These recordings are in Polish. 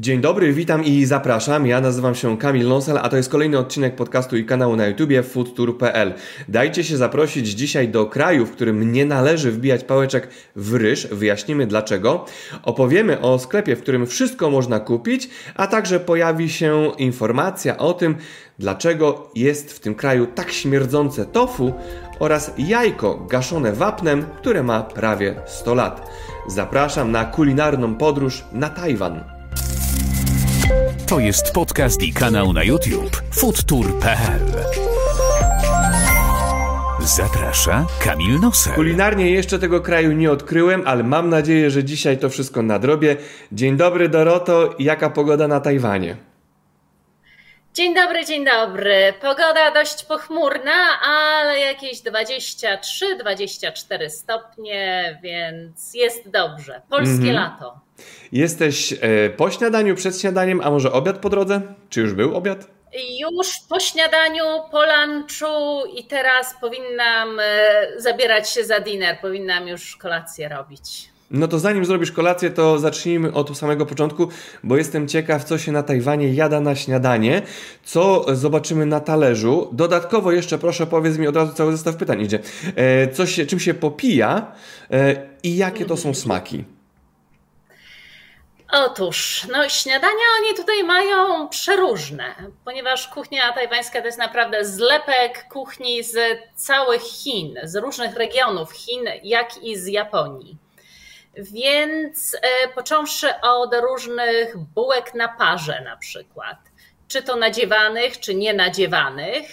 Dzień dobry, witam i zapraszam. Ja nazywam się Kamil Lonsel, a to jest kolejny odcinek podcastu i kanału na YouTubie foodtour.pl. Dajcie się zaprosić dzisiaj do kraju, w którym nie należy wbijać pałeczek w ryż. Wyjaśnimy dlaczego. Opowiemy o sklepie, w którym wszystko można kupić, a także pojawi się informacja o tym, dlaczego jest w tym kraju tak śmierdzące tofu oraz jajko gaszone wapnem, które ma prawie 100 lat. Zapraszam na kulinarną podróż na Tajwan. To jest podcast i kanał na YouTube foodtour.pl Zaprasza Kamil Nosel. Kulinarnie jeszcze tego kraju nie odkryłem, ale mam nadzieję, że dzisiaj to wszystko nadrobię. Dzień dobry Doroto, jaka pogoda na Tajwanie? Dzień dobry, dzień dobry. Pogoda dość pochmurna, ale jakieś 23-24 stopnie, więc jest dobrze. Polskie -hmm. lato. Jesteś e, po śniadaniu, przed śniadaniem, a może obiad po drodze? Czy już był obiad? Już po śniadaniu, po lunchu i teraz powinnam e, zabierać się za dinner, powinnam już kolację robić. No to zanim zrobisz kolację, to zacznijmy od samego początku, bo jestem ciekaw, co się na Tajwanie jada na śniadanie, co zobaczymy na talerzu. Dodatkowo jeszcze proszę powiedz mi, od razu cały zestaw pytań idzie, e, się, czym się popija i jakie to są smaki. Otóż, no śniadania oni tutaj mają przeróżne, ponieważ kuchnia tajwańska to jest naprawdę zlepek kuchni z całych Chin, z różnych regionów Chin, jak i z Japonii. Więc e, począwszy od różnych bułek na parze na przykład, czy to nadziewanych, czy nienadziewanych,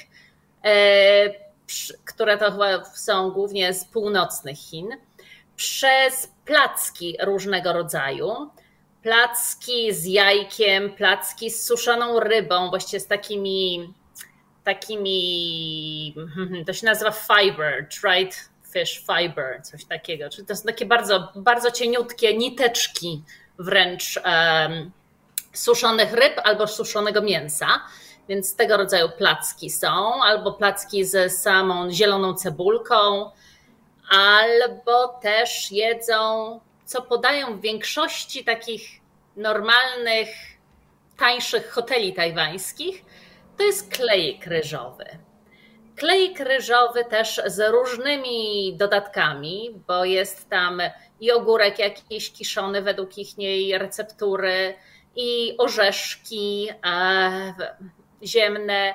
e, które to chyba są głównie z północnych Chin, przez placki różnego rodzaju, placki z jajkiem, placki z suszoną rybą, właściwie z takimi, takimi, to się nazywa fiber, dried fish fiber, coś takiego. Czyli to są takie bardzo, bardzo cieniutkie niteczki wręcz um, suszonych ryb albo suszonego mięsa. Więc tego rodzaju placki są, albo placki ze samą zieloną cebulką, albo też jedzą co podają w większości takich normalnych, tańszych hoteli tajwańskich, to jest klejek ryżowy. Klejek ryżowy też z różnymi dodatkami, bo jest tam i ogórek jakiś kiszony według ich receptury, i orzeszki e, ziemne,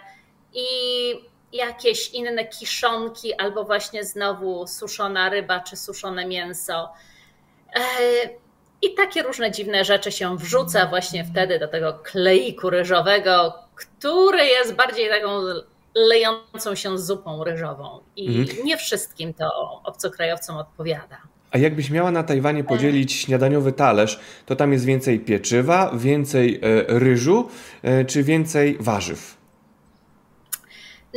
i jakieś inne kiszonki, albo właśnie znowu suszona ryba czy suszone mięso. E, I takie różne dziwne rzeczy się wrzuca właśnie wtedy do tego kleiku ryżowego, który jest bardziej taką lejącą się zupą ryżową. I mhm. nie wszystkim to obcokrajowcom odpowiada. A jakbyś miała na Tajwanie podzielić śniadaniowy talerz, to tam jest więcej pieczywa, więcej e, ryżu, e, czy więcej warzyw?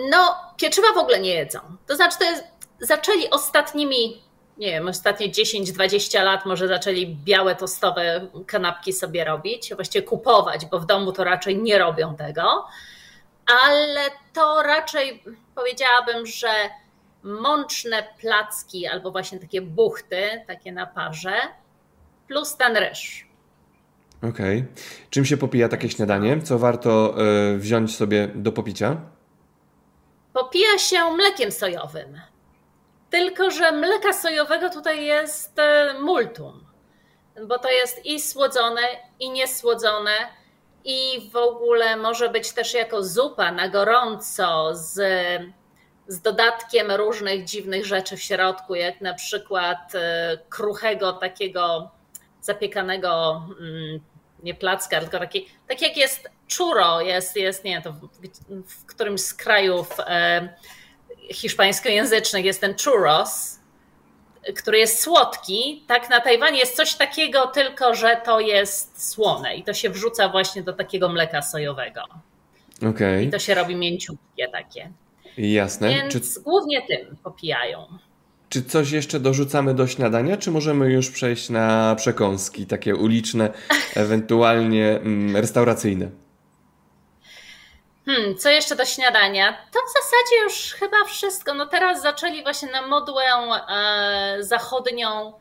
No, pieczywa w ogóle nie jedzą. To znaczy, to jest, zaczęli ostatnimi nie wiem, ostatnie 10-20 lat może zaczęli białe tostowe kanapki sobie robić, właściwie kupować, bo w domu to raczej nie robią tego, ale to raczej powiedziałabym, że mączne placki albo właśnie takie buchty, takie na parze, plus ten ryż. Okej. Okay. Czym się popija takie śniadanie? Co warto y, wziąć sobie do popicia? Popija się mlekiem sojowym. Tylko, że mleka sojowego tutaj jest e, multum, bo to jest i słodzone, i niesłodzone, i w ogóle może być też jako zupa na gorąco z, z dodatkiem różnych dziwnych rzeczy w środku, jak na przykład e, kruchego takiego zapiekanego mm, nie placka, tylko taki, tak jak jest churro, jest, jest nie to w, w którymś z krajów e, hiszpańskojęzycznych jest ten churros, który jest słodki. Tak na Tajwanie jest coś takiego, tylko że to jest słone i to się wrzuca właśnie do takiego mleka sojowego. Okay. I to się robi mięciutkie takie. Jasne. Więc czy... głównie tym popijają. Czy coś jeszcze dorzucamy do śniadania, czy możemy już przejść na przekąski, takie uliczne, ewentualnie mm, restauracyjne? Hmm, co jeszcze do śniadania? To w zasadzie już chyba wszystko. No teraz zaczęli właśnie na modłę e, zachodnią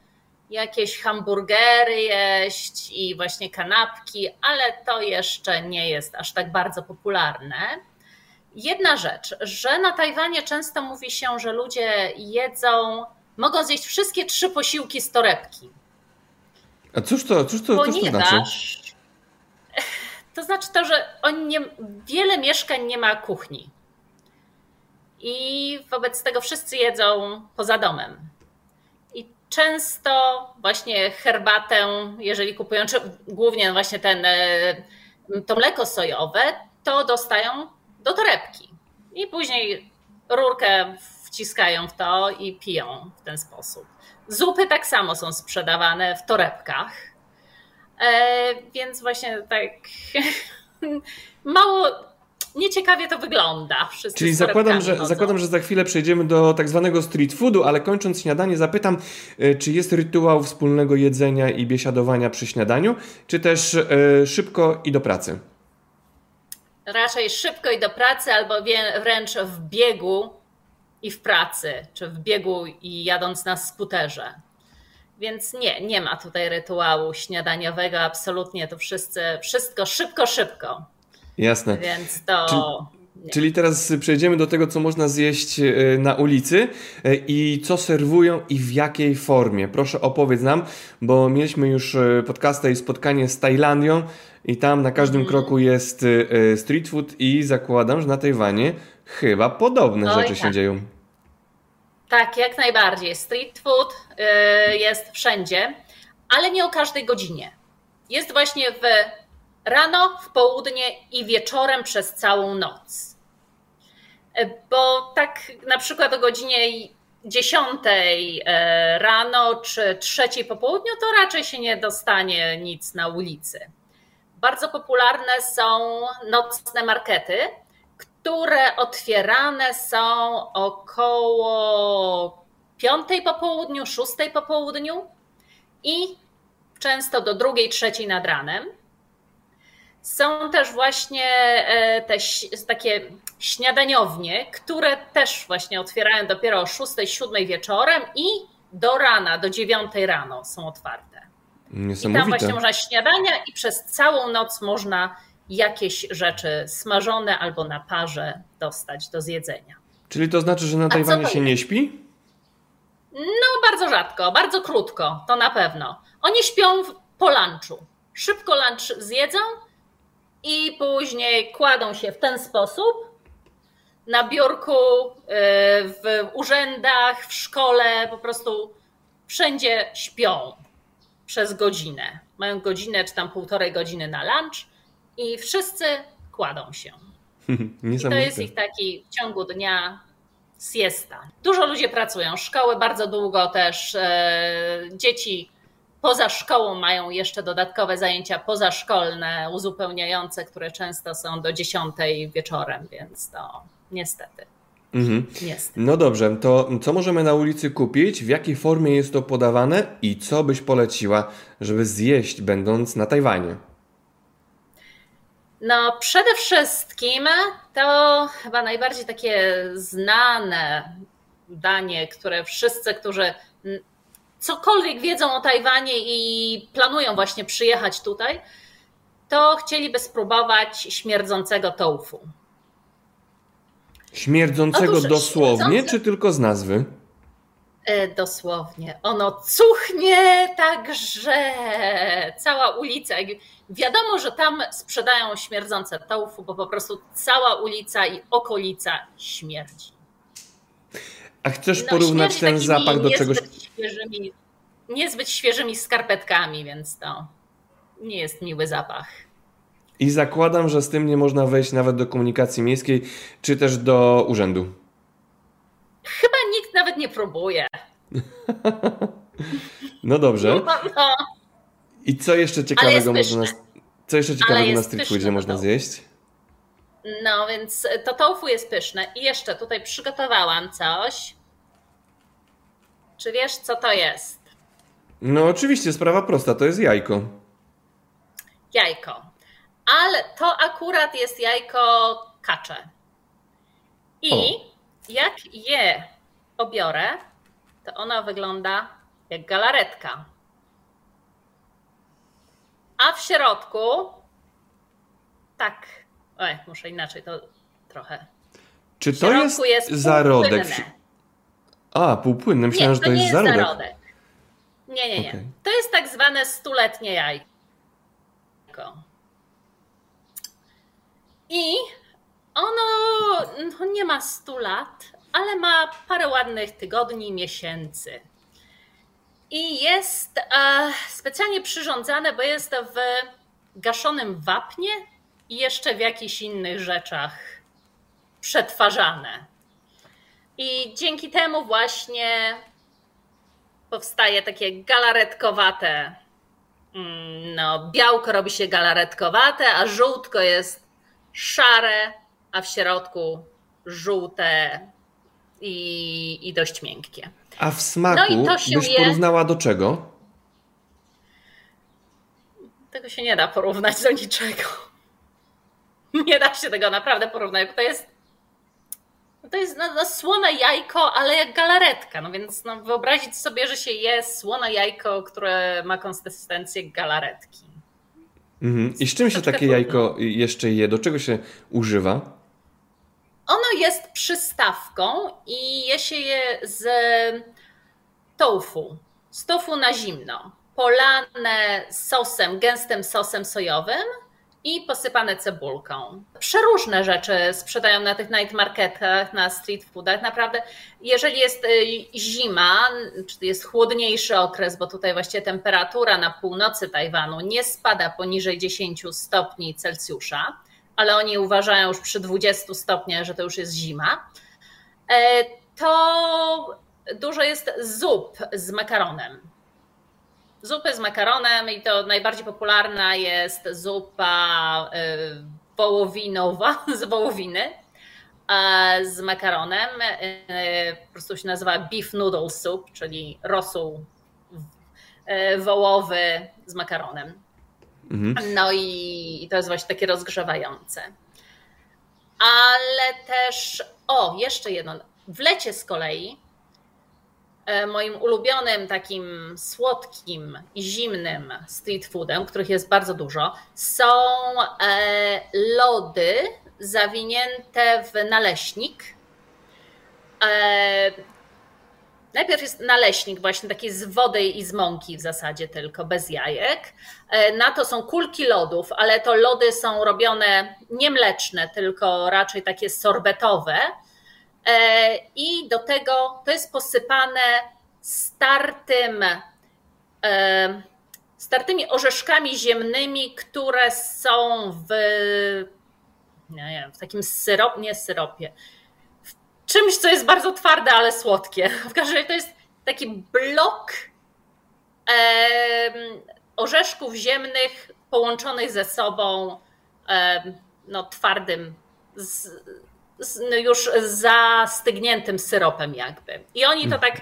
jakieś hamburgery jeść i właśnie kanapki, ale to jeszcze nie jest aż tak bardzo popularne. Jedna rzecz, że na Tajwanie często mówi się, że ludzie jedzą, mogą zjeść wszystkie trzy posiłki z torebki. A cóż to, cóż to, cóż to znaczy? To znaczy to, że oni nie, wiele mieszkań nie ma kuchni. I wobec tego wszyscy jedzą poza domem. I często właśnie herbatę, jeżeli kupują, czy głównie właśnie ten, e, to mleko sojowe, to dostają do torebki. I później rurkę wciskają w to i piją w ten sposób. Zupy tak samo są sprzedawane w torebkach. E, więc właśnie tak mało nieciekawie to wygląda. Czyli zakładam że, zakładam, że za chwilę przejdziemy do tak zwanego street foodu, ale kończąc śniadanie zapytam, e, czy jest rytuał wspólnego jedzenia i biesiadowania przy śniadaniu, czy też e, szybko i do pracy? Raczej szybko i do pracy, albo wręcz w biegu i w pracy, czy w biegu i jadąc na skuterze. Więc nie, nie ma tutaj rytuału śniadaniowego, absolutnie to wszyscy, wszystko szybko, szybko. Jasne. Więc to. Czyli, czyli teraz przejdziemy do tego, co można zjeść e, na ulicy e, i co serwują i w jakiej formie. Proszę opowiedz nam, bo mieliśmy już e, podcasta i spotkanie z Tajlandią i tam na każdym mm. kroku jest street food i zakładam, że na Tajwanie chyba podobne Oj, rzeczy tak. się dzieją. Tak, jak najbardziej. Street food y, jest wszędzie, ale nie o każdej godzinie. Jest właśnie w rano, w południe i wieczorem przez całą noc. Y, bo tak na przykład o godzinie 10 y, rano czy 3 po południu to raczej się nie dostanie nic na ulicy. Bardzo popularne są nocne markety, które otwierane są około 5 po południu, 6 po południu i często do drugiej, trzeciej nad ranem. Są też właśnie e, te takie śniadaniownie, które też właśnie otwierają dopiero o 6, 7 wieczorem i do rana, do 9 rano są otwarte. I tam właśnie można śniadania i przez całą noc można jakieś rzeczy smażone albo na parze dostać do zjedzenia. Czyli to znaczy, że na Tajwanie się nie śpi? No, bardzo rzadko, bardzo krótko, to na pewno. Oni śpią po lunchu. Szybko lunch zjedzą i później kładą się w ten sposób na biurku, y, w urzędach, w szkole, po prostu wszędzie śpią przez godzinę. Mają godzinę czy tam półtorej godziny na lunch i wszyscy kładą się. I to jest ich taki w ciągu dnia siesta. Dużo ludzi pracują, szkoły bardzo długo też, e, dzieci poza szkołą mają jeszcze dodatkowe zajęcia pozaszkolne, uzupełniające, które często są do 10 wieczorem, więc to niestety. Mhm. Niestety. No dobrze, to co możemy na ulicy kupić, w jakiej formie jest to podawane i co byś poleciła, żeby zjeść będąc na Tajwanie? No, przede wszystkim to chyba najbardziej takie znane danie, które wszyscy, którzy cokolwiek wiedzą o Tajwanie i planują właśnie przyjechać tutaj, to chcieliby spróbować śmierdzącego tofu. Śmierdzącego Otóż, dosłownie, śmierdzące... czy tylko z nazwy? E, dosłownie. Ono cuchnie tak, że cała ulica. Wiadomo, że tam sprzedają śmierdzące tofu, bo po prostu cała ulica i okolica śmierdzi. A chcesz no, porównać ten zapach do czegoś? Świeżymi, niezbyt świeżymi skarpetkami, więc to nie jest miły zapach. I zakładam, że z tym nie można wejść nawet do komunikacji miejskiej, czy też do urzędu. Chyba nikt nawet nie próbuje. no dobrze. No, no. I co jeszcze ciekawego można na, co jeszcze ciekawego na street foodzie można zjeść? No więc to tofu jest pyszne. I jeszcze tutaj przygotowałam coś. Czy wiesz, co to jest? No oczywiście, sprawa prosta, to jest jajko. Jajko. Ale to akurat jest jajko kacze. I o. jak je obiorę, to ona wygląda jak galaretka. A w środku tak. Oj, muszę inaczej to trochę. Czy to jest, jest zarodek? A, półpłynny. Myślałem, nie, że to, to jest, jest zarodek. zarodek. Nie, nie, nie. Okay. To jest tak zwane stuletnie jajko. I ono no, nie ma 100 lat, ale ma parę ładnych tygodni, miesięcy. I jest e, specjalnie przyrządzane, bo jest w gaszonym wapnie i jeszcze w jakichś innych rzeczach przetwarzane. I dzięki temu właśnie powstaje takie galaretkowate. Mm, no, białko robi się galaretkowate, a żółtko jest szare, a w środku żółte i, i dość miękkie. A w smaku no byś je... porównała do czego? Tego się nie da porównać do niczego. Nie da się tego naprawdę porównać, bo to jest to jest no, no, słone jajko, ale jak galaretka. No więc no, wyobrazić sobie, że się je słone jajko, które ma konsystencję galaretki. Mhm. I z czym się takie trudno. jajko jeszcze je? Do czego się używa? Ono jest przystawką i je się je z tofu. Z tofu na zimno. Polane sosem, gęstym sosem sojowym i posypane cebulką. Przeróżne rzeczy sprzedają na tych night marketach, na street foodach. Naprawdę, jeżeli jest y, zima, czy jest chłodniejszy okres, bo tutaj właściwie temperatura na północy Tajwanu nie spada poniżej 10 stopni Celsjusza, ale oni uważają już przy 20 stopniach, że to już jest zima, e, to dużo jest zup z makaronem zupy z makaronem i to najbardziej popularna jest zupa y, wołowinowa z wołowiny z makaronem. Po prostu się nazywa beef noodle soup, czyli rosół wołowy z makaronem. Mhm. No i to jest właśnie takie rozgrzewające. Ale też, o, jeszcze jedno. W lecie z kolei E, moim ulubionym takim słodkim i zimnym street foodem, których jest bardzo dużo, są e, lody zawinięte w naleśnik. E, najpierw jest naleśnik, właśnie taki z wody i z mąki w zasadzie tylko, bez jajek. Na to są kulki lodów, ale to lody są robione nie mleczne, tylko raczej takie sorbetowe E, i do tego to jest posypane startym, e, startymi orzeszkami ziemnymi, które są w, nie wiem, w takim syrop, nie syropie, czymś, co jest bardzo twarde, ale słodkie. W każdym razie to jest taki blok orzeszków ziemnych połączonych ze sobą no, twardym, z, no już zastygniętym syropem jakby. I oni to tak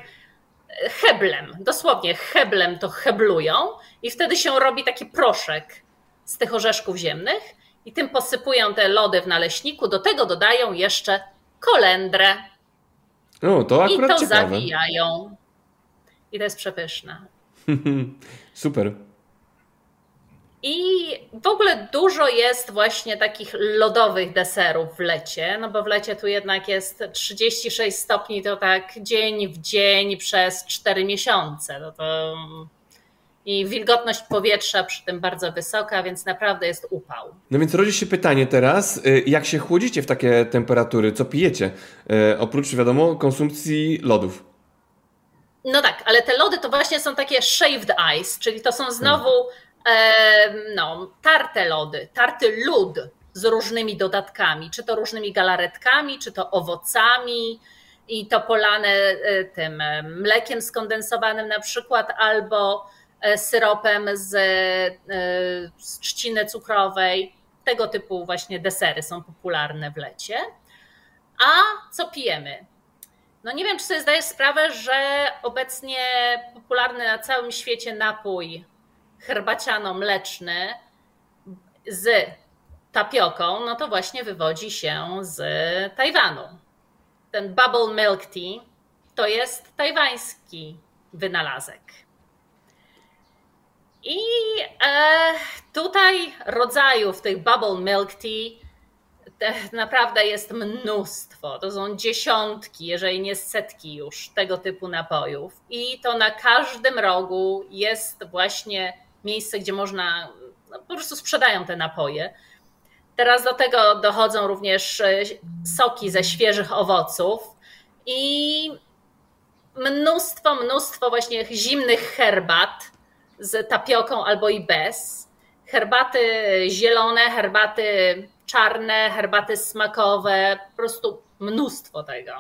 heblem, dosłownie heblem to heblują i wtedy się robi taki proszek z tych orzeszków ziemnych i tym posypują te lody w naleśniku, do tego dodają jeszcze kolendrę. O, to akurat I to ciekawe. zawijają. I to jest przepyszne. Super. I w ogóle dużo jest właśnie takich lodowych deserów w lecie, no bo w lecie tu jednak jest 36 stopni, to tak dzień w dzień przez 4 miesiące. No to... I wilgotność powietrza przy tym bardzo wysoka, więc naprawdę jest upał. No więc rodzi się pytanie teraz, y, jak się chłodzicie w takie temperatury? Co pijecie? Y, oprócz, wiadomo, konsumpcji lodów. No tak, ale te lody to właśnie są takie shaved ice, czyli to są znowu hmm no, tarte lody, tarty lód z różnymi dodatkami, czy to różnymi galaretkami, czy to owocami i to polane e, tym e, mlekiem skondensowanym na przykład, albo e, syropem z, z trzciny cukrowej. Tego typu właśnie desery są popularne w lecie. A co pijemy? No nie wiem, czy sobie zdajesz sprawę, że obecnie popularny na całym świecie napój herbaciano-mleczny z tapioką, no to właśnie wywodzi się z Tajwanu. Ten bubble milk tea to jest tajwański wynalazek. I e, tutaj rodzajów tych bubble milk tea naprawdę jest mnóstwo. To są dziesiątki, jeżeli nie setki już tego typu napojów. I to na każdym rogu jest właśnie miejsce, gdzie można, no, po prostu sprzedają te napoje. Teraz do tego dochodzą również e, soki ze świeżych owoców i mnóstwo, mnóstwo właśnie zimnych herbat z tapioką albo i bez. Herbaty zielone, herbaty czarne, herbaty smakowe, po prostu mnóstwo tego.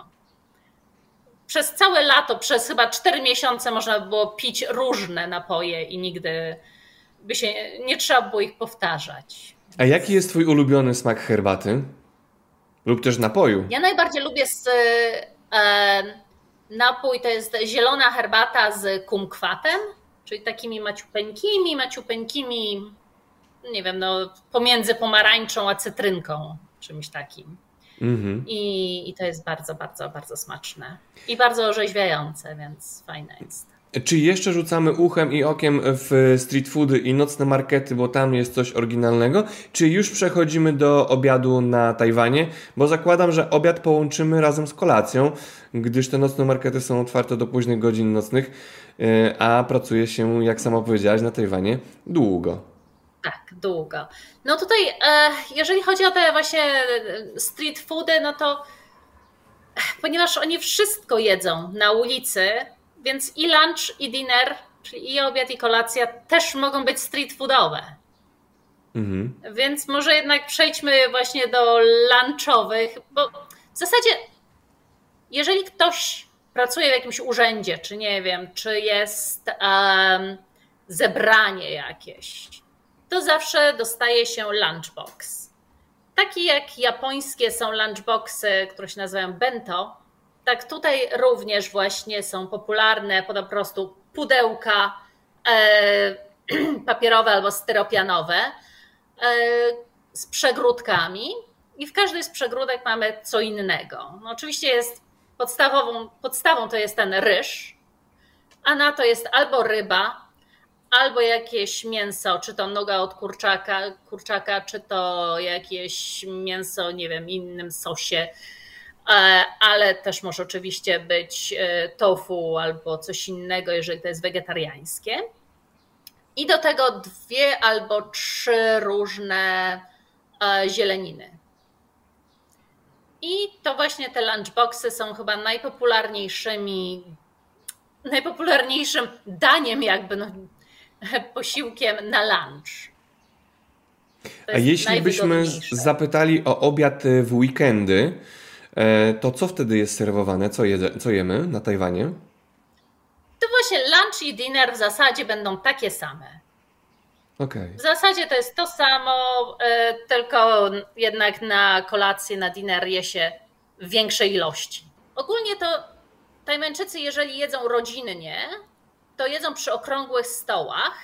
Przez całe lato, przez chyba 4 miesiące można było pić różne napoje i nigdy by się nie trzeba było ich powtarzać. A jaki jest twój ulubiony smak herbaty? Lub też napoju? Ja najbardziej lubię z, e, napój, to jest zielona herbata z kumkwatem, czyli takimi maciupeńkimi, maciupeńkimi nie wiem, no, pomiędzy pomarańczą a cytrynką, czymś takim. Mhm. I, I to jest bardzo, bardzo, bardzo smaczne. I bardzo orzeźwiające, więc fajne jest. Czy jeszcze rzucamy uchem i okiem w street foody i nocne markety, bo tam jest coś oryginalnego? Czy już przechodzimy do obiadu na Tajwanie? Bo zakładam, że obiad połączymy razem z kolacją, gdyż te nocne markety są otwarte do późnych godzin nocnych, a pracuje się, jak sama powiedziałaś, na Tajwanie długo. Tak, długo. No tutaj, e, jeżeli chodzi o te właśnie street foody, no to ponieważ oni wszystko jedzą na ulicy, więc i lunch, i dinner, czyli i obiad, i kolacja też mogą być street foodowe. Mhm. Więc może jednak przejdźmy właśnie do lunchowych, bo w zasadzie, jeżeli ktoś pracuje w jakimś urzędzie, czy nie wiem, czy jest um, zebranie jakieś, to zawsze dostaje się lunchbox. Taki jak japońskie są lunchboxy, które się nazywają bento, tak tutaj również właśnie są popularne po prostu pudełka e, papierowe albo styropianowe e, z przegródkami i w każdej z przegródek mamy co innego. No oczywiście jest podstawową, podstawą to jest ten ryż, a na to jest albo ryba, albo jakieś mięso, czy to noga od kurczaka, kurczaka, czy to jakieś mięso, nie wiem, innym sosie, e, ale też może oczywiście być e, tofu albo coś innego, jeżeli to jest wegetariańskie. I do tego dwie albo trzy różne e, zieleniny. I to właśnie te lunchboxy są chyba najpopularniejszymi, najpopularniejszym daniem, jakby, no, posiłkiem na lunch. A jeśli byśmy zapytali o obiad w weekendy, e, to co wtedy jest serwowane? Co, jedzę, co jemy na Tajwanie? To właśnie lunch i dinner w zasadzie będą takie same. Okay. W zasadzie to jest to samo, e, tylko jednak na kolację, na dinner je się w większej ilości. Ogólnie to Tajmańczycy, jeżeli jedzą rodzinnie, to jedzą przy okrągłych stołach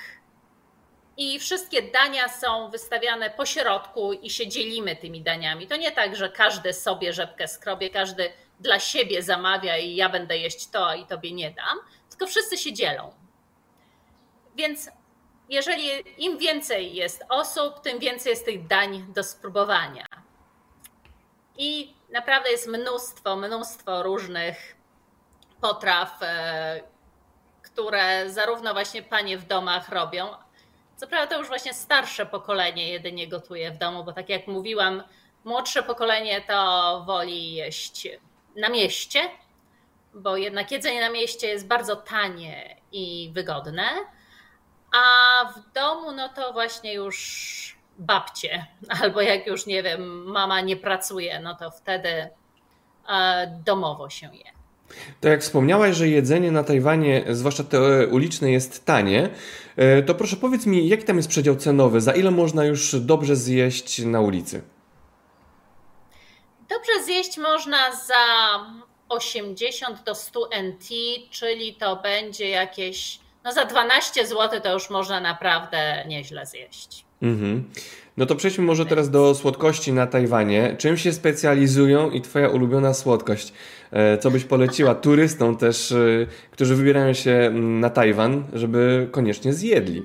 i wszystkie dania są wystawiane po środku i się dzielimy tymi daniami. To nie tak, że każdy sobie rzepkę skrobie, każdy dla siebie zamawia i ja będę jeść to, i tobie nie dam, tylko wszyscy się dzielą. Więc jeżeli im więcej jest osób, tym więcej jest tych dań do spróbowania. I naprawdę jest mnóstwo, mnóstwo różnych potraw, e, które zarówno właśnie panie w domach robią. Co prawda to już właśnie starsze pokolenie jedynie gotuje w domu, bo tak jak mówiłam, młodsze pokolenie to woli jeść na mieście, bo jednak jedzenie na mieście jest bardzo tanie i wygodne, a w domu no to właśnie już babcie, albo jak już nie wiem, mama nie pracuje, no to wtedy e, domowo się je. To jak wspomniałaś, że jedzenie na Tajwanie, zwłaszcza te uliczne, jest tanie, e, to proszę powiedz mi, jaki tam jest przedział cenowy? Za ile można już dobrze zjeść na ulicy? Dobrze zjeść można za 80 do 100 NT, czyli to będzie jakieś, no za 12 zł to już można naprawdę nieźle zjeść. Mhm. No to przejdźmy może teraz do słodkości na Tajwanie. Czym się specjalizują i Twoja ulubiona słodkość? E, co byś poleciła turystom też, e, którzy wybierają się mm, na Tajwan, żeby koniecznie zjedli?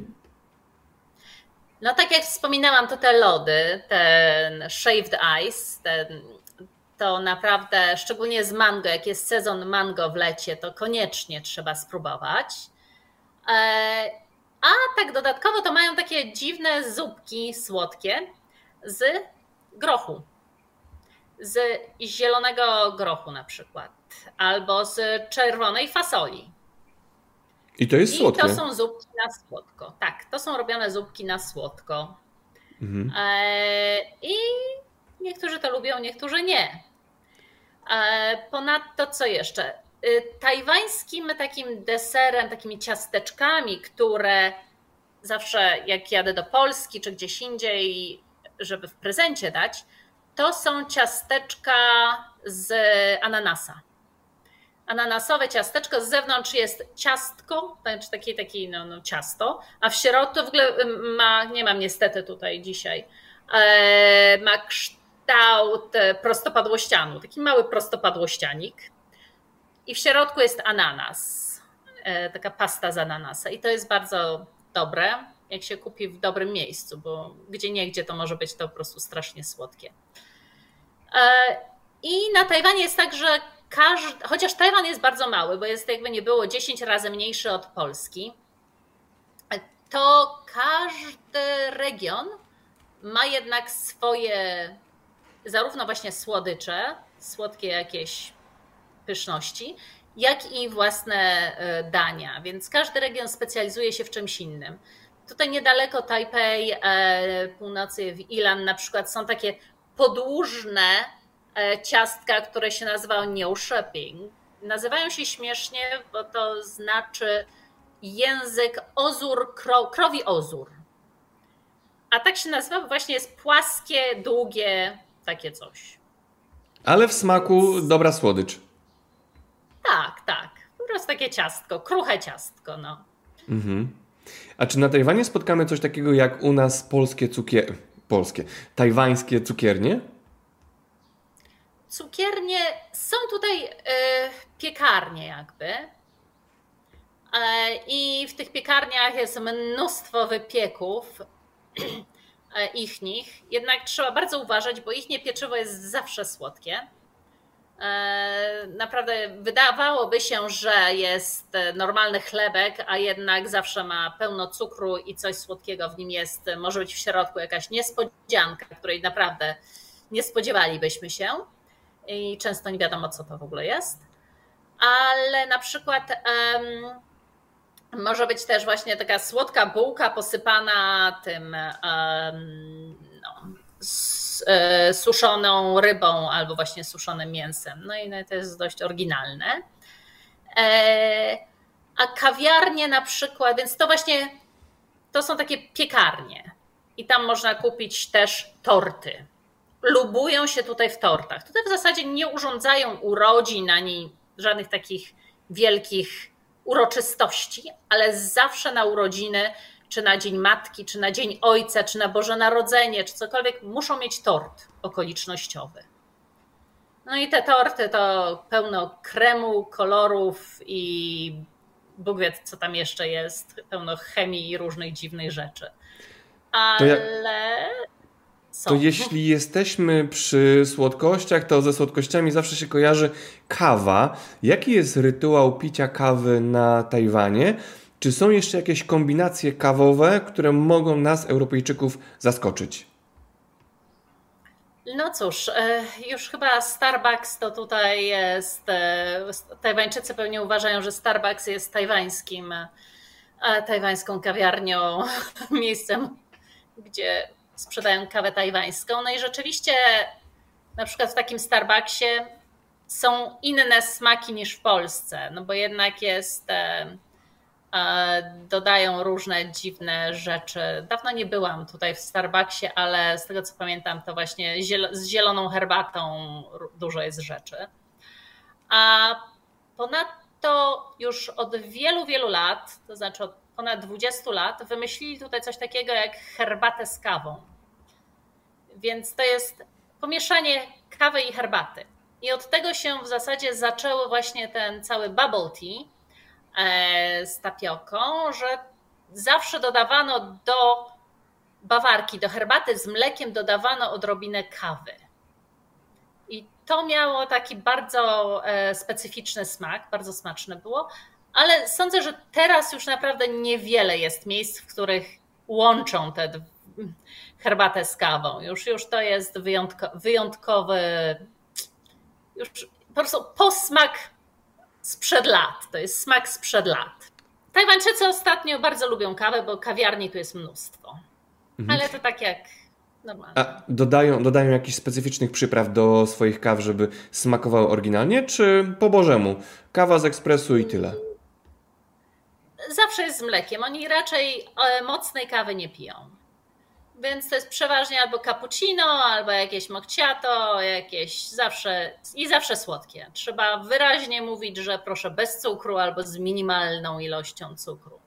No tak jak wspominałam, to te lody, ten shaved ice, ten, to naprawdę, szczególnie z mango, jak jest sezon mango w lecie, to koniecznie trzeba spróbować. E, a tak dodatkowo to mają takie dziwne zupki słodkie z grochu. Z zielonego grochu na przykład, albo z czerwonej fasoli. I to jest słodkie. I to są zupki na słodko. Tak, to są robione zupki na słodko. Mhm. E, I niektórzy to lubią, niektórzy nie. E, ponadto co jeszcze? E, tajwańskim takim deserem, takimi ciasteczkami, które zawsze jak jadę do Polski czy gdzieś indziej, żeby w prezencie dać, to są ciasteczka z ananasa. Ananasowe ciasteczko, z zewnątrz jest ciastko, znaczy takie, takie no, no, ciasto, a w środku w ogóle ma, nie mam niestety tutaj dzisiaj, e, ma kształt prostopadłościanu, taki mały prostopadłościanik i w środku jest ananas, e, taka pasta z ananasa i to jest bardzo dobre, jak się kupi w dobrym miejscu, bo gdzie niegdzie to może być to po prostu strasznie słodkie. E, I na Tajwanie jest tak, że każdy, chociaż Tajwan jest bardzo mały, bo jest jakby nie było 10 razy mniejszy od Polski, to każdy region ma jednak swoje zarówno właśnie słodycze, słodkie jakieś pyszności, jak i własne e, dania, więc każdy region specjalizuje się w czymś innym. Tutaj niedaleko Tajpej, e, północy w Ilan na przykład są takie podłużne E, ciastka, które się nazywa New Shopping. Nazywają się śmiesznie, bo to znaczy język ozur, krowi ozur. A tak się nazywa, bo właśnie jest płaskie, długie, takie coś. Ale w smaku dobra słodycz. Tak, tak. Po prostu takie ciastko, kruche ciastko, no. Mhm. A czy na Tajwanie spotkamy coś takiego jak u nas polskie cukier... Polskie, tajwańskie cukiernie? cukiernie, są tutaj e, piekarnie jakby. E, I w tych piekarniach jest mnóstwo wypieków e, ich nich. Jednak trzeba bardzo uważać, bo ich pieczywo jest zawsze słodkie. Naprawdę wydawałoby się, że jest normalny chlebek, a jednak zawsze ma pełno cukru i coś słodkiego w nim jest. Może być w środku jakaś niespodzianka, której naprawdę nie spodziewalibyśmy się i często nie wiadomo, co to w ogóle jest. Ale na przykład um, może być też właśnie taka słodka bułka posypana tym um, no, e, suszoną rybą albo właśnie suszonym mięsem. No i to jest dość oryginalne. E, a kawiarnie na przykład, więc to właśnie to są takie piekarnie. I tam można kupić też torty lubują się tutaj w tortach. Tutaj w zasadzie nie urządzają urodzin ani żadnych takich wielkich uroczystości, ale zawsze na urodziny, czy na Dzień Matki, czy na Dzień Ojca, czy na Boże Narodzenie, czy cokolwiek, muszą mieć tort okolicznościowy. No i te torty to pełno kremu, kolorów i Bóg wie, co tam jeszcze jest, pełno chemii i różnych dziwnych rzeczy. Ale są. To jeśli jesteśmy przy słodkościach, to ze słodkościami zawsze się kojarzy kawa. Jaki jest rytuał picia kawy na Tajwanie? Czy są jeszcze jakieś kombinacje kawowe, które mogą nas, Europejczyków, zaskoczyć? No cóż, e, już chyba Starbucks to tutaj jest. E, Tajwańczycy pewnie uważają, że Starbucks jest tajwańskim, tajwańską kawiarnią, miejscem, gdzie sprzedają kawę tajwańską. No i rzeczywiście na przykład w takim Starbucksie są inne smaki niż w Polsce, no bo jednak jest e, dodają różne dziwne rzeczy. Dawno nie byłam tutaj w Starbucksie, ale z tego co pamiętam, to właśnie z zieloną herbatą dużo jest rzeczy. A ponadto już od wielu, wielu lat, to znaczy od ponad 20 lat, wymyślili tutaj coś takiego jak herbatę z kawą. Więc to jest pomieszanie kawy i herbaty. I od tego się w zasadzie zaczęło właśnie ten cały bubble tea e, z tapioką, że zawsze dodawano do bawarki, do herbaty z mlekiem dodawano odrobinę kawy. I to miało taki bardzo e, specyficzny smak, bardzo smaczne było, ale sądzę, że teraz już naprawdę niewiele jest miejsc, w których łączą tę herbatę z kawą. Już, już to jest wyjątko, wyjątkowy, już po prostu posmak sprzed lat. To jest smak sprzed lat. Tajwańczycy ostatnio bardzo lubią kawę, bo kawiarni tu jest mnóstwo. Mhm. Ale to tak jak normalnie. A dodają, dodają jakichś specyficznych przypraw do swoich kaw, żeby smakowały oryginalnie, czy po bożemu? Kawa z ekspresu i tyle. Zawsze jest z mlekiem. Oni raczej e, mocnej kawy nie piją. Więc to jest przeważnie albo cappuccino, albo jakieś macchiato, jakieś zawsze i zawsze słodkie. Trzeba wyraźnie mówić, że proszę bez cukru albo z minimalną ilością cukru.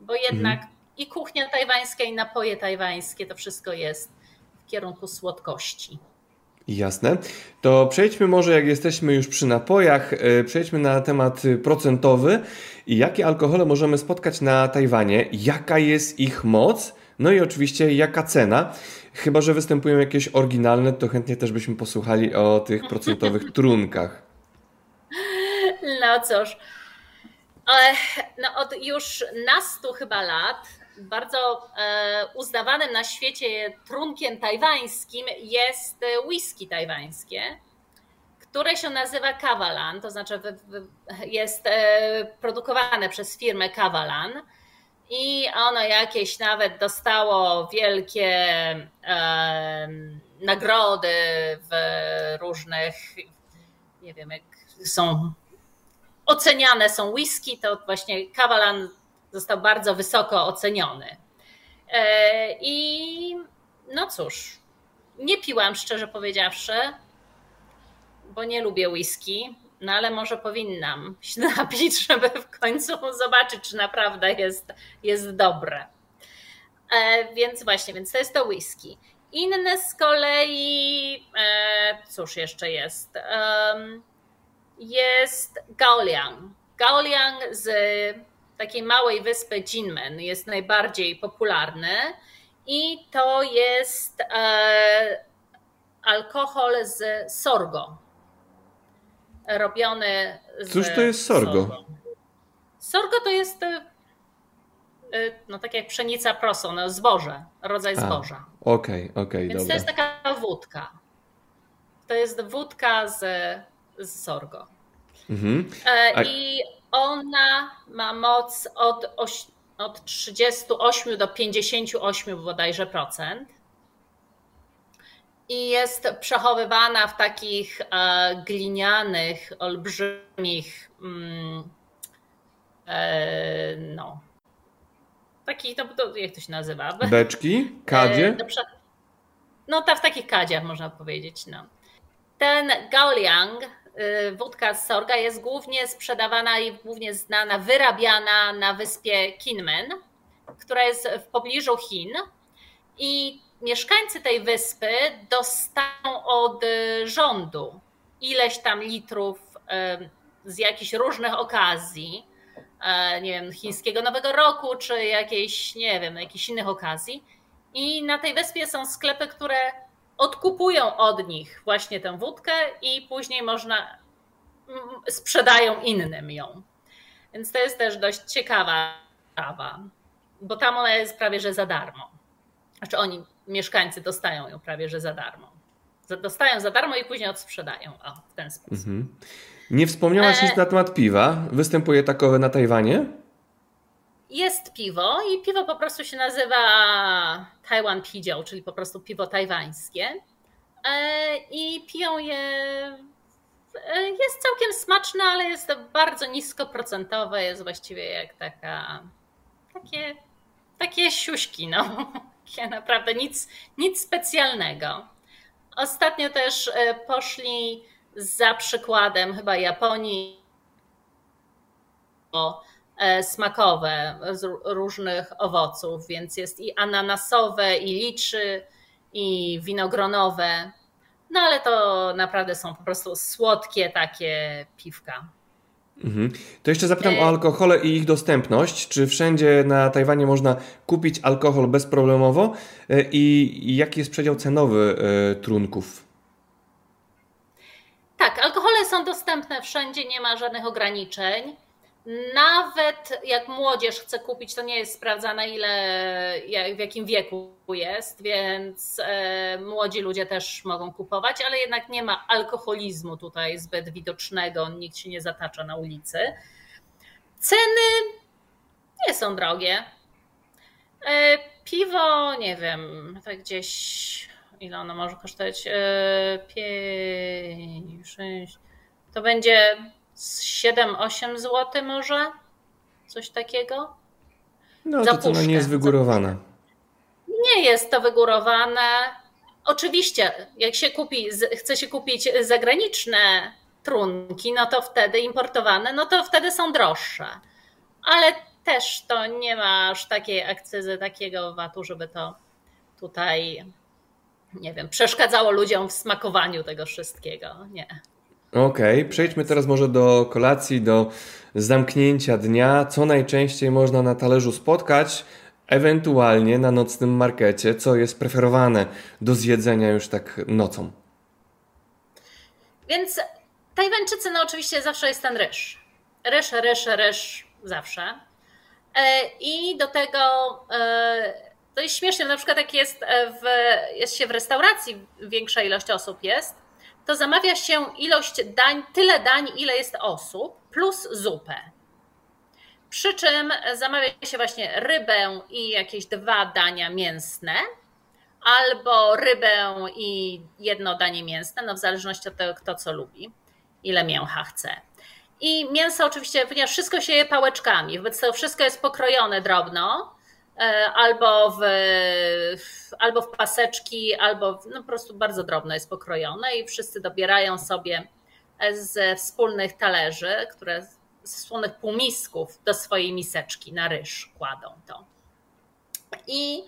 Bo jednak mhm. i kuchnia tajwańska, i napoje tajwańskie to wszystko jest w kierunku słodkości. Jasne. To przejdźmy może, jak jesteśmy już przy napojach, e, przejdźmy na temat procentowy. Jakie alkohole możemy spotkać na Tajwanie? Jaka jest ich moc? No i oczywiście jaka cena? Chyba, że występują jakieś oryginalne, to chętnie też byśmy posłuchali o tych procentowych trunkach. No cóż, e, no od już nastu chyba lat bardzo e, uznawanym na świecie trunkiem tajwańskim jest whisky tajwańskie, które się nazywa Kavalan, to znaczy jest e, produkowane przez firmę Kavalan i ono jakieś nawet dostało wielkie e, nagrody w różnych, nie wiem, jak są oceniane są whisky, to właśnie Kavalan został bardzo wysoko oceniony. E, I no cóż, nie piłam szczerze powiedziawszy, bo nie lubię whisky. No ale może powinnam się napić, żeby w końcu zobaczyć, czy naprawdę jest, jest dobre. E, więc właśnie, więc to jest to whisky. Inne z kolei, e, cóż jeszcze jest? E, jest Gaoliang. Gaoliang z takiej małej wyspy Jinmen jest najbardziej popularny i to jest e, alkohol z sorgo robiony z Cóż to jest sorgo? Sorgo, sorgo to jest e, e, no tak jak pszenica proso, no zboże, rodzaj zboża. Okej, okej, okay, Więc dobra. to jest taka wódka. To jest wódka z, z sorgo. Mhm. E, A... I ona ma moc od, od 38 do 58 bodajże procent i jest przechowywana w takich e, glinianych, olbrzymich, mm, e, no, takich, no, to, jak to się nazywa? Beczki? Kadzie? E, no, ta, w takich kadziach można powiedzieć. No. Ten Gaoliang, wódka z sorga, jest głównie sprzedawana i głównie znana, wyrabiana na wyspie Kinmen, która jest w pobliżu Chin. I mieszkańcy tej wyspy dostają od y, rządu ileś tam litrów y, z jakichś różnych okazji, y, nie wiem, chińskiego Nowego Roku, czy jakiejś, nie wiem, jakichś innych okazji. I na tej wyspie są sklepy, które odkupują od nich właśnie tę wódkę i później można, mm, sprzedają innym ją. Więc to jest też dość ciekawa sprawa, bo tam ona jest prawie że za darmo. Znaczy oni mieszkańcy dostają ją prawie że za darmo. Dostają za darmo i później odsprzedają o, w ten sposób. Mhm. Nie wspomniałaś e... nic na temat piwa. Występuje takowe na Tajwanie? Jest piwo i piwo po prostu się nazywa Taiwan Pidział, czyli po prostu piwo tajwańskie. E, I piją je. E, jest całkiem smaczne, ale jest bardzo niskoprocentowe. Jest właściwie jak taka. Takie, takie siuśki, no. Naprawdę nic, nic specjalnego. Ostatnio też e, poszli za przykładem chyba Japonii e, smakowe z różnych owoców, więc jest i ananasowe, i liczy, i winogronowe. No ale to naprawdę są po prostu słodkie takie piwka. Mhm. To jeszcze zapytam o alkohole i ich dostępność. Czy wszędzie na Tajwanie można kupić alkohol bezproblemowo i jaki jest przedział cenowy trunków? Tak, alkohole są dostępne wszędzie, nie ma żadnych ograniczeń. Nawet jak młodzież chce kupić, to nie jest sprawdzane, ile, w jakim wieku jest, więc e, młodzi ludzie też mogą kupować, ale jednak nie ma alkoholizmu tutaj zbyt widocznego, nikt się nie zatacza na ulicy. Ceny nie są drogie. E, piwo, nie wiem, tak gdzieś, ile ono może kosztować? 5, e, 6, to będzie 7-8 zł może? Coś takiego? No to cena nie jest wygórowana. Nie jest to wygórowane. Oczywiście, jak się kupi, chce się kupić zagraniczne trunki, no to wtedy importowane, no to wtedy są droższe. Ale też to nie ma aż takiej akcyzy, takiego VAT-u, żeby to tutaj, nie wiem, przeszkadzało ludziom w smakowaniu tego wszystkiego. Nie. Okej, okay. przejdźmy teraz może do kolacji, do zamknięcia dnia. Co najczęściej można na talerzu spotkać, ewentualnie na nocnym markecie, co jest preferowane do zjedzenia już tak nocą? Więc Tajwańczycy, no oczywiście zawsze jest ten ryż. Ryż, ryż, ryż, zawsze. E, I do tego e, to jest śmieszne, na przykład jak jest, w, jest się w restauracji, większa ilość osób jest, to zamawia się ilość dań, tyle dań, ile jest osób, plus zupę. Przy czym zamawia się właśnie rybę i jakieś dwa dania mięsne, albo rybę i jedno danie mięsne, no w zależności od tego, kto co lubi, ile mięcha chce. I mięso oczywiście, ponieważ wszystko się je pałeczkami, wobec tego wszystko jest pokrojone drobno, albo w, albo w paseczki, albo w, no po prostu bardzo drobno jest pokrojone i wszyscy dobierają sobie ze wspólnych talerzy, które ze wspólnych półmisków do swojej miseczki na ryż kładą to. I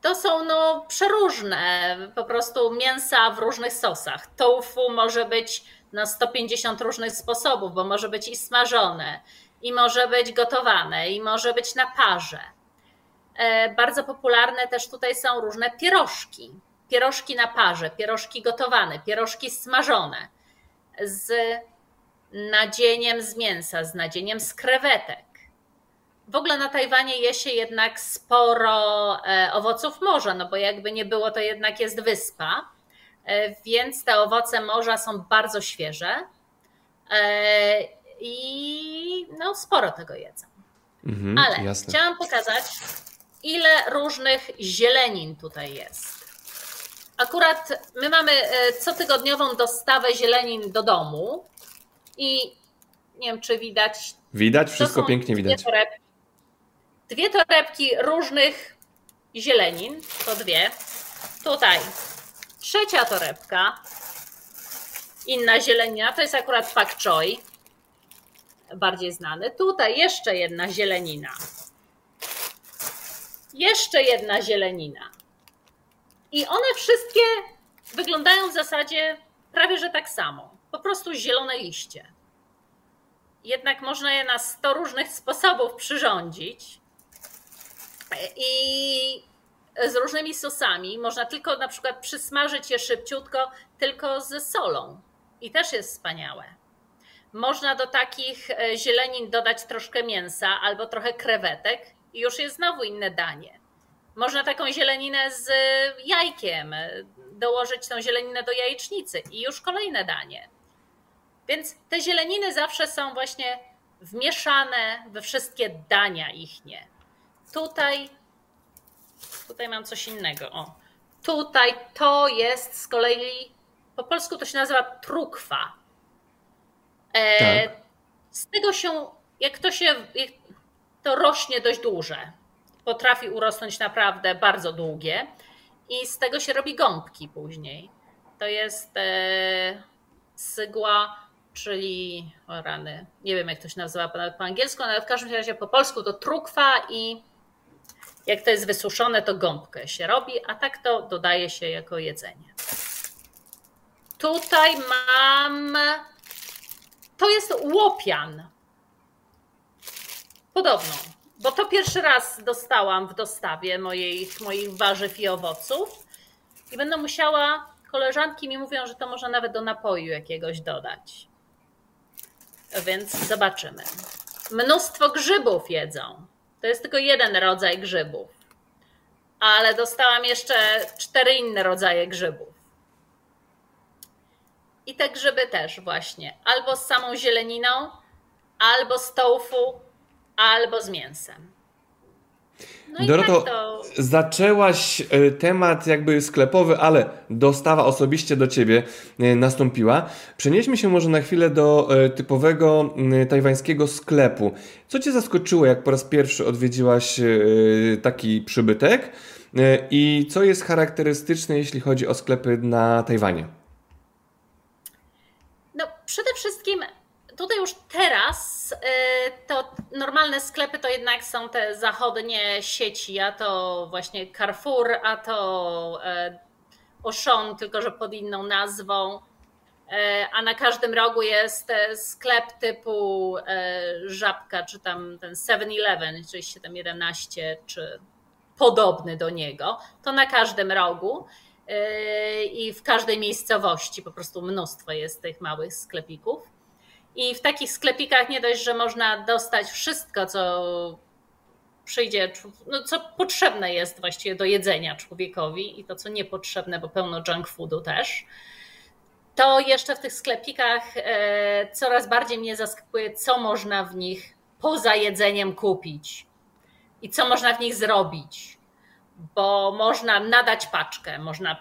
to są no przeróżne, po prostu mięsa w różnych sosach. Tofu może być na 150 różnych sposobów, bo może być i smażone, i może być gotowane, i może być na parze E, bardzo popularne też tutaj są różne pierożki. Pierożki na parze, pierożki gotowane, pierożki smażone z nadzieniem z mięsa, z nadzieniem z krewetek. W ogóle na Tajwanie je się jednak sporo e, owoców morza, no bo jakby nie było, to jednak jest wyspa, e, więc te owoce morza są bardzo świeże i no, sporo tego jedzą. Mhm, Ale jasne. chciałam pokazać ile różnych zielenin tutaj jest. Akurat my mamy e, cotygodniową dostawę zielenin do domu i nie wiem, czy widać. Widać, wszystko pięknie widać. Dwie torebki, dwie torebki różnych zielenin, to dwie. Tutaj trzecia torebka, inna zielenina, to jest akurat pak choi, bardziej znany. Tutaj jeszcze jedna zielenina jeszcze jedna zielenina. I one wszystkie wyglądają w zasadzie prawie że tak samo. Po prostu zielone liście. Jednak można je na 100 różnych sposobów przyrządzić. I z różnymi sosami. Można tylko na przykład przysmażyć je szybciutko, tylko ze solą. I też jest wspaniałe. Można do takich e, zielenin dodać troszkę mięsa albo trochę krewetek i już jest znowu inne danie. Można taką zieleninę z jajkiem, dołożyć tą zieleninę do jajecznicy i już kolejne danie. Więc te zieleniny zawsze są właśnie wmieszane we wszystkie dania ich nie. Tutaj, tutaj mam coś innego. O. Tutaj to jest z kolei, po polsku to się nazywa trukwa. E, tak. Z tego się, jak to się, jak to rośnie dość duże. Potrafi urosnąć naprawdę bardzo długie i z tego się robi gąbki później. To jest e, sygła, czyli o rany, nie wiem jak to się nazywa po angielsku, ale w każdym razie po polsku to trukwa i jak to jest wysuszone, to gąbkę się robi, a tak to dodaje się jako jedzenie. Tutaj mam. To jest łopian. Podobną, bo to pierwszy raz dostałam w dostawie moich, moich warzyw i owoców i będę musiała, koleżanki mi mówią, że to można nawet do napoju jakiegoś dodać. Więc zobaczymy. Mnóstwo grzybów jedzą. To jest tylko jeden rodzaj grzybów. Ale dostałam jeszcze cztery inne rodzaje grzybów. I te grzyby też właśnie. Albo z samą zieleniną, albo z tofu, albo z mięsem. No Doroto, tak to... zaczęłaś e, temat jakby sklepowy, ale dostawa osobiście do ciebie e, nastąpiła. Przenieśmy się może na chwilę do e, typowego tajwańskiego sklepu. Co cię zaskoczyło, jak po raz pierwszy odwiedziłaś taki przybytek? I co jest charakterystyczne, jeśli chodzi o sklepy na Tajwanie? No, przede wszystkim tutaj już teraz to normalne sklepy to jednak są te zachodnie sieci, a to właśnie Carrefour, a to y, Auchan, tylko że pod inną nazwą. Y, a na każdym rogu jest sklep typu Żabka, czy tam ten 7-Eleven, czy 711, czy podobny do niego. To na każdym rogu i w każdej miejscowości po prostu mnóstwo jest tych małych sklepików. I w takich sklepikach nie dość, że można dostać wszystko, co przyjdzie, no, co potrzebne jest właściwie do jedzenia człowiekowi i to, co niepotrzebne, bo pełno junk foodu też. To jeszcze w tych sklepikach e, coraz bardziej mnie zaskakuje, co można w nich poza jedzeniem kupić i co można w nich zrobić bo można nadać paczkę, można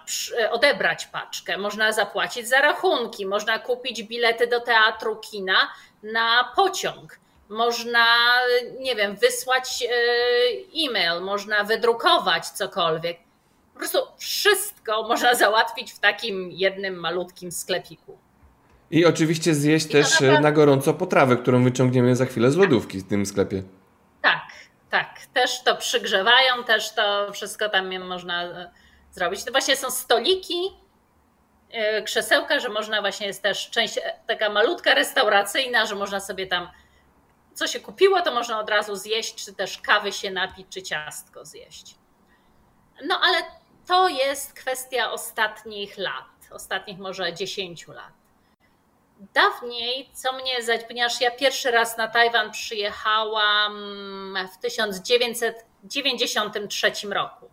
odebrać paczkę, można zapłacić za rachunki, można kupić bilety do teatru, kina na pociąg, można, nie wiem, wysłać e, e-mail, można wydrukować cokolwiek. Po prostu wszystko można załatwić w takim jednym malutkim sklepiku. I oczywiście zjeść I też naprawdę... na gorąco potrawę, którą wyciągniemy za chwilę z lodówki w tym sklepie. Tak, tak, też to przygrzewają, też to wszystko tam można e, zrobić. To właśnie są stoliki, e, krzesełka, że można właśnie jest też część e, taka malutka restauracyjna, że można sobie tam co się kupiło, to można od razu zjeść, czy też kawy się napić, czy ciastko zjeść. No ale to jest kwestia ostatnich lat, ostatnich może 10 lat. Dawniej, co mnie, ponieważ ja pierwszy raz na Tajwan przyjechałam w 1993 roku,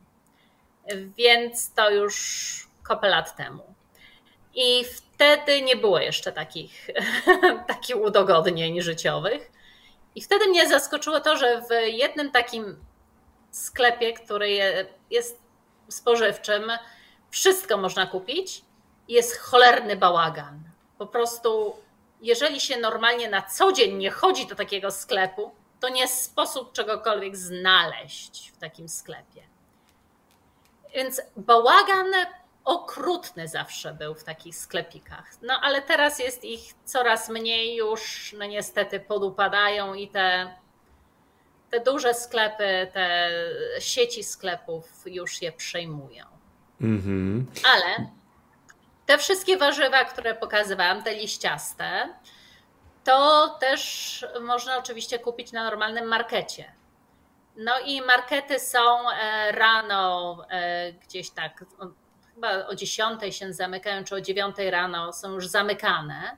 więc to już kopę lat temu. I wtedy nie było jeszcze takich, takich udogodnień życiowych. I wtedy mnie zaskoczyło to, że w jednym takim sklepie, który jest spożywczym, wszystko można kupić, jest cholerny bałagan po prostu, jeżeli się normalnie na co dzień nie chodzi do takiego sklepu, to nie sposób czegokolwiek znaleźć w takim sklepie. Więc bałagan okrutny zawsze był w takich sklepikach. No ale teraz jest ich coraz mniej już, no niestety podupadają i te, te duże sklepy, te sieci sklepów już je przejmują. Mm-hmm. Ale te wszystkie warzywa, które pokazywałam, te liściaste, to też można oczywiście kupić na normalnym markecie. No i markety są e, rano e, gdzieś tak, chyba o 10 się zamykają, czy o 9 rano są już zamykane.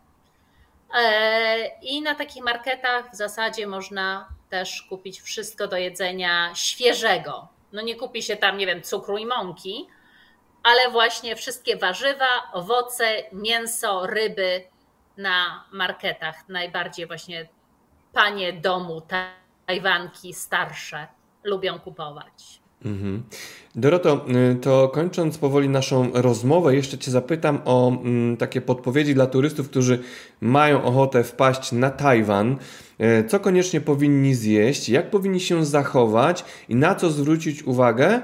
E, I na takich marketach w zasadzie można też kupić wszystko do jedzenia świeżego. No nie kupi się tam, nie wiem, cukru i mąki, ale właśnie wszystkie warzywa, owoce, mięso, ryby na marketach. Najbardziej właśnie panie domu, Tajwanki starsze lubią kupować. Mhm. Doroto, y, to kończąc powoli naszą rozmowę, jeszcze Cię zapytam o mm, takie podpowiedzi dla turystów, którzy mają ochotę wpaść na Tajwan. Y, co koniecznie powinni zjeść, jak powinni się zachować i na co zwrócić uwagę,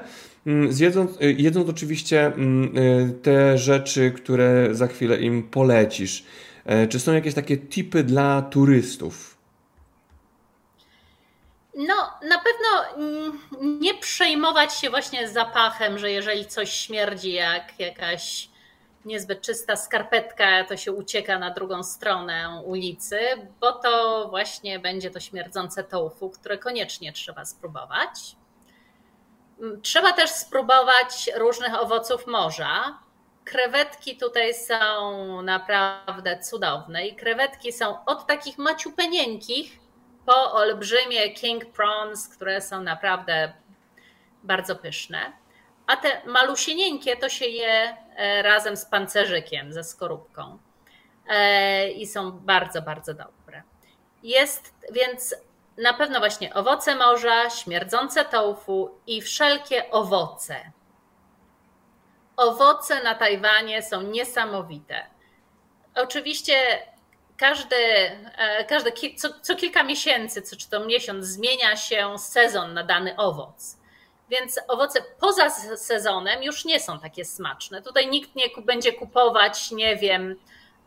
zjedząc, y, jedząc oczywiście mm, y, te rzeczy, które za chwilę im polecisz. E, czy są jakieś takie tipy dla turystów? No, na pewno nie przejmować się właśnie zapachem, że jeżeli coś śmierdzi jak jakaś, niezbyt czysta skarpetka, to się ucieka na drugą stronę ulicy, bo to właśnie będzie to śmierdzące tofu, które koniecznie trzeba spróbować. Trzeba też spróbować różnych owoców morza. Krewetki tutaj są naprawdę cudowne i krewetki są od takich maciupenieńkich po olbrzymie king prawns, które są naprawdę bardzo pyszne. A te malusienieńkie to się je e, razem z pancerzykiem, ze skorupką. E, I są bardzo, bardzo dobre. Jest więc na pewno właśnie owoce morza, śmierdzące tofu i wszelkie owoce. Owoce na Tajwanie są niesamowite. Oczywiście każdy, e, każdy co, co kilka miesięcy, co, czy to miesiąc, zmienia się sezon na dany owoc. Więc owoce poza sezonem już nie są takie smaczne. Tutaj nikt nie będzie kupować, nie wiem,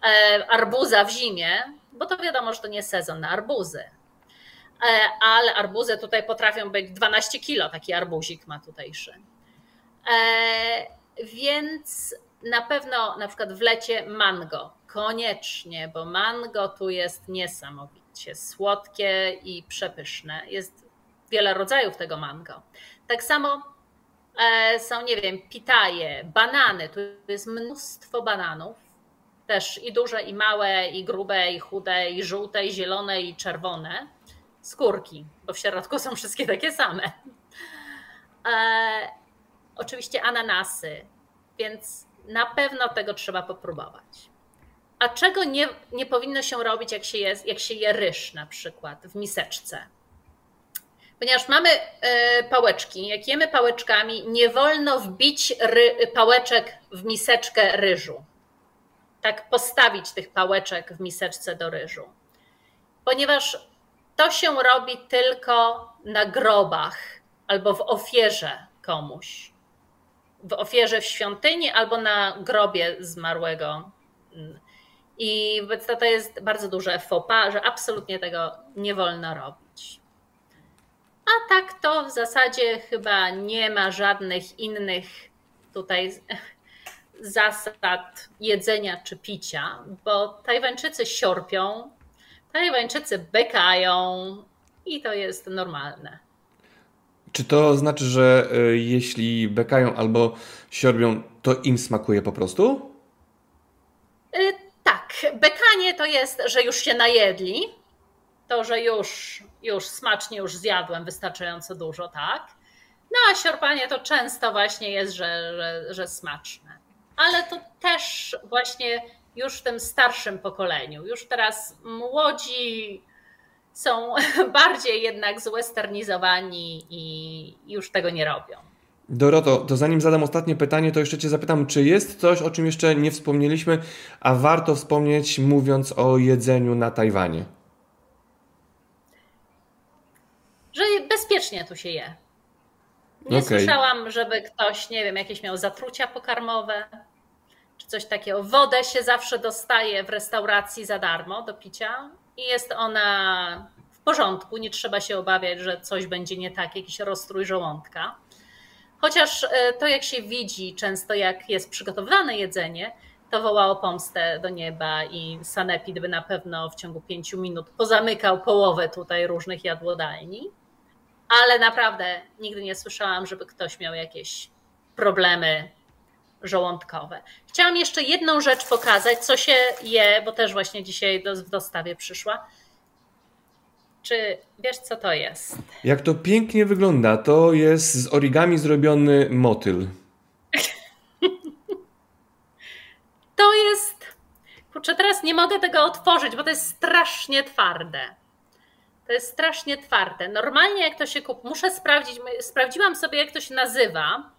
e, arbuza w zimie, bo to wiadomo, że to nie sezon na arbuzy. E, ale arbuzy tutaj potrafią być 12 kilo, taki arbuzik ma tutejszy. Więc na pewno na przykład w lecie mango Koniecznie, bo mango tu jest niesamowicie słodkie i przepyszne. Jest wiele rodzajów tego mango. Tak samo e, są, nie wiem, pitaje, banany. Tu jest mnóstwo bananów. Też i duże, i małe, i grube, i chude, i żółte, i zielone, i czerwone. Skórki, bo w środku są wszystkie takie same. E, oczywiście ananasy, więc na pewno tego trzeba popróbować. A czego nie, nie powinno się robić, jak się, je, jak się je ryż na przykład w miseczce? Ponieważ mamy e, pałeczki, jak jemy pałeczkami, nie wolno wbić ry, pałeczek w miseczkę ryżu. Tak postawić tych pałeczek w miseczce do ryżu. Ponieważ to się robi tylko na grobach albo w ofierze komuś. W ofierze w świątyni albo na grobie zmarłego i to, to jest bardzo duże fopa, że absolutnie tego nie wolno robić. A tak to w zasadzie chyba nie ma żadnych innych tutaj zasad jedzenia czy picia, bo Tajwańczycy siorpią, Tajwańczycy bekają i to jest normalne. Czy to znaczy, że y, jeśli bekają albo siorbią, to im smakuje po prostu? Y, bekanie to jest, że już się najedli, to, że już, już smacznie już zjadłem wystarczająco dużo, tak? No a siorpanie to często właśnie jest, że, że, że smaczne. Ale to też właśnie już w tym starszym pokoleniu. Już teraz młodzi są bardziej jednak zwesternizowani i już tego nie robią. Doroto, to zanim zadam ostatnie pytanie, to jeszcze Cię zapytam, czy jest coś, o czym jeszcze nie wspomnieliśmy, a warto wspomnieć, mówiąc o jedzeniu na Tajwanie? Że bezpiecznie tu się je. Nie okay. słyszałam, żeby ktoś, nie wiem, jakieś miał zatrucia pokarmowe, czy coś takiego. Wodę się zawsze dostaje w restauracji za darmo do picia i jest ona w porządku. Nie trzeba się obawiać, że coś będzie nie tak, jakiś rozstrój żołądka. Chociaż e, to, jak się widzi często, jak jest przygotowane jedzenie, to wołało pomstę do nieba i Sanepid by na pewno w ciągu pięciu minut pozamykał połowę tutaj różnych jadłodajni. Ale naprawdę nigdy nie słyszałam, żeby ktoś miał jakieś problemy żołądkowe. Chciałam jeszcze jedną rzecz pokazać, co się je, bo też właśnie dzisiaj w dostawie przyszła. Czy wiesz, co to jest? Jak to pięknie wygląda. To jest z origami zrobiony motyl. to jest. Kurczę, teraz nie mogę tego otworzyć, bo to jest strasznie twarde. To jest strasznie twarde. Normalnie jak to się kup, muszę sprawdzić, sprawdziłam sobie jak to się nazywa,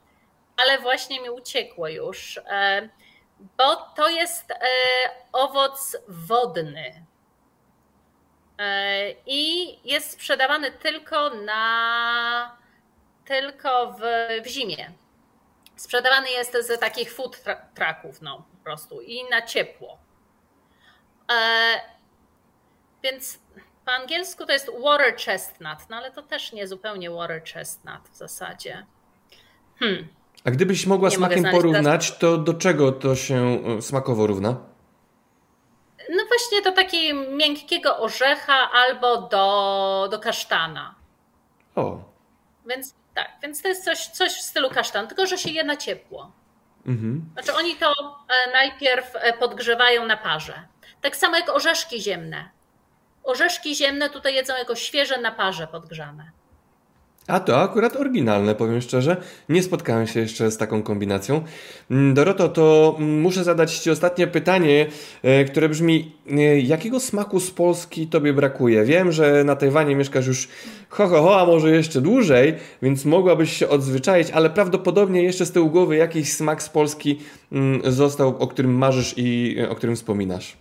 ale właśnie mi uciekło już, e, bo to jest e, owoc wodny. E, i jest sprzedawany tylko na tylko w, w zimie. Sprzedawany jest z takich food trucków, no po prostu i na ciepło. Więc po angielsku to jest water chestnut, no ale to też nie zupełnie water chestnut w zasadzie. Hmm. A gdybyś mogła Nie smakiem porównać, to do czego to się e, smakowo równa? No właśnie do takiego miękkiego orzecha albo do, do kasztana. O, Więc tak, więc to jest coś, coś w stylu kasztan, tylko że się je na ciepło. mhm. Znaczy oni to e, najpierw e, podgrzewają na parze. Tak samo jak orzeszki ziemne. Orzeszki ziemne tutaj jedzą jako świeże na parze podgrzane. A to akurat oryginalne, powiem szczerze. Nie spotkałem się jeszcze z taką kombinacją. Mm, Doroto, to muszę zadać Ci ostatnie pytanie, e, które brzmi: e, jakiego smaku z Polski Tobie brakuje? Wiem, że na Tajwanie mieszkasz już ho, ho, ho, a może jeszcze dłużej, więc mogłabyś się odzwyczaić, ale prawdopodobnie jeszcze z tyłu głowy jakiś smak z Polski mm, został, o którym marzysz i e, o którym wspominasz.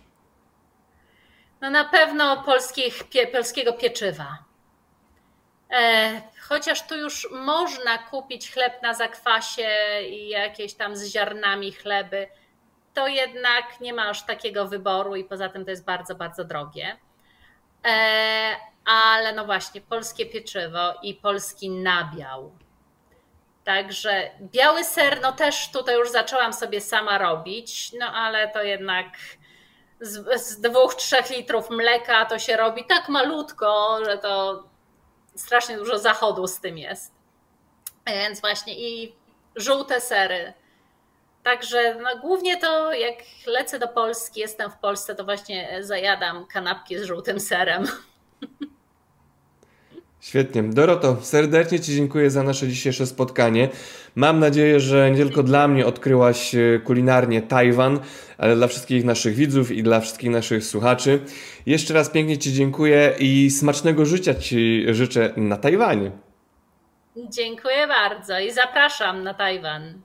No na pewno polskich, pie, polskiego pieczywa. E, chociaż tu już można kupić chleb na zakwasie i jakieś tam z ziarnami chleby, to jednak nie ma aż takiego wyboru i poza tym to jest bardzo, bardzo drogie. E, ale no właśnie, polskie pieczywo i polski nabiał. Także biały ser, no też tutaj już zaczęłam sobie sama robić, no ale to jednak z, z dwóch, trzech litrów mleka to się robi tak malutko, że to strasznie dużo zachodu z tym jest. Więc właśnie i żółte sery. Także no, głównie to jak lecę do Polski, jestem w Polsce, to właśnie zajadam kanapki z żółtym serem. Świetnie. Doroto, serdecznie Ci dziękuję za nasze dzisiejsze spotkanie. Mam nadzieję, że nie tylko dla mnie odkryłaś e, kulinarnie Tajwan, ale dla wszystkich naszych widzów i dla wszystkich naszych słuchaczy. Jeszcze raz pięknie Ci dziękuję i smacznego życia Ci życzę na Tajwanie. Dziękuję bardzo i zapraszam na Tajwan.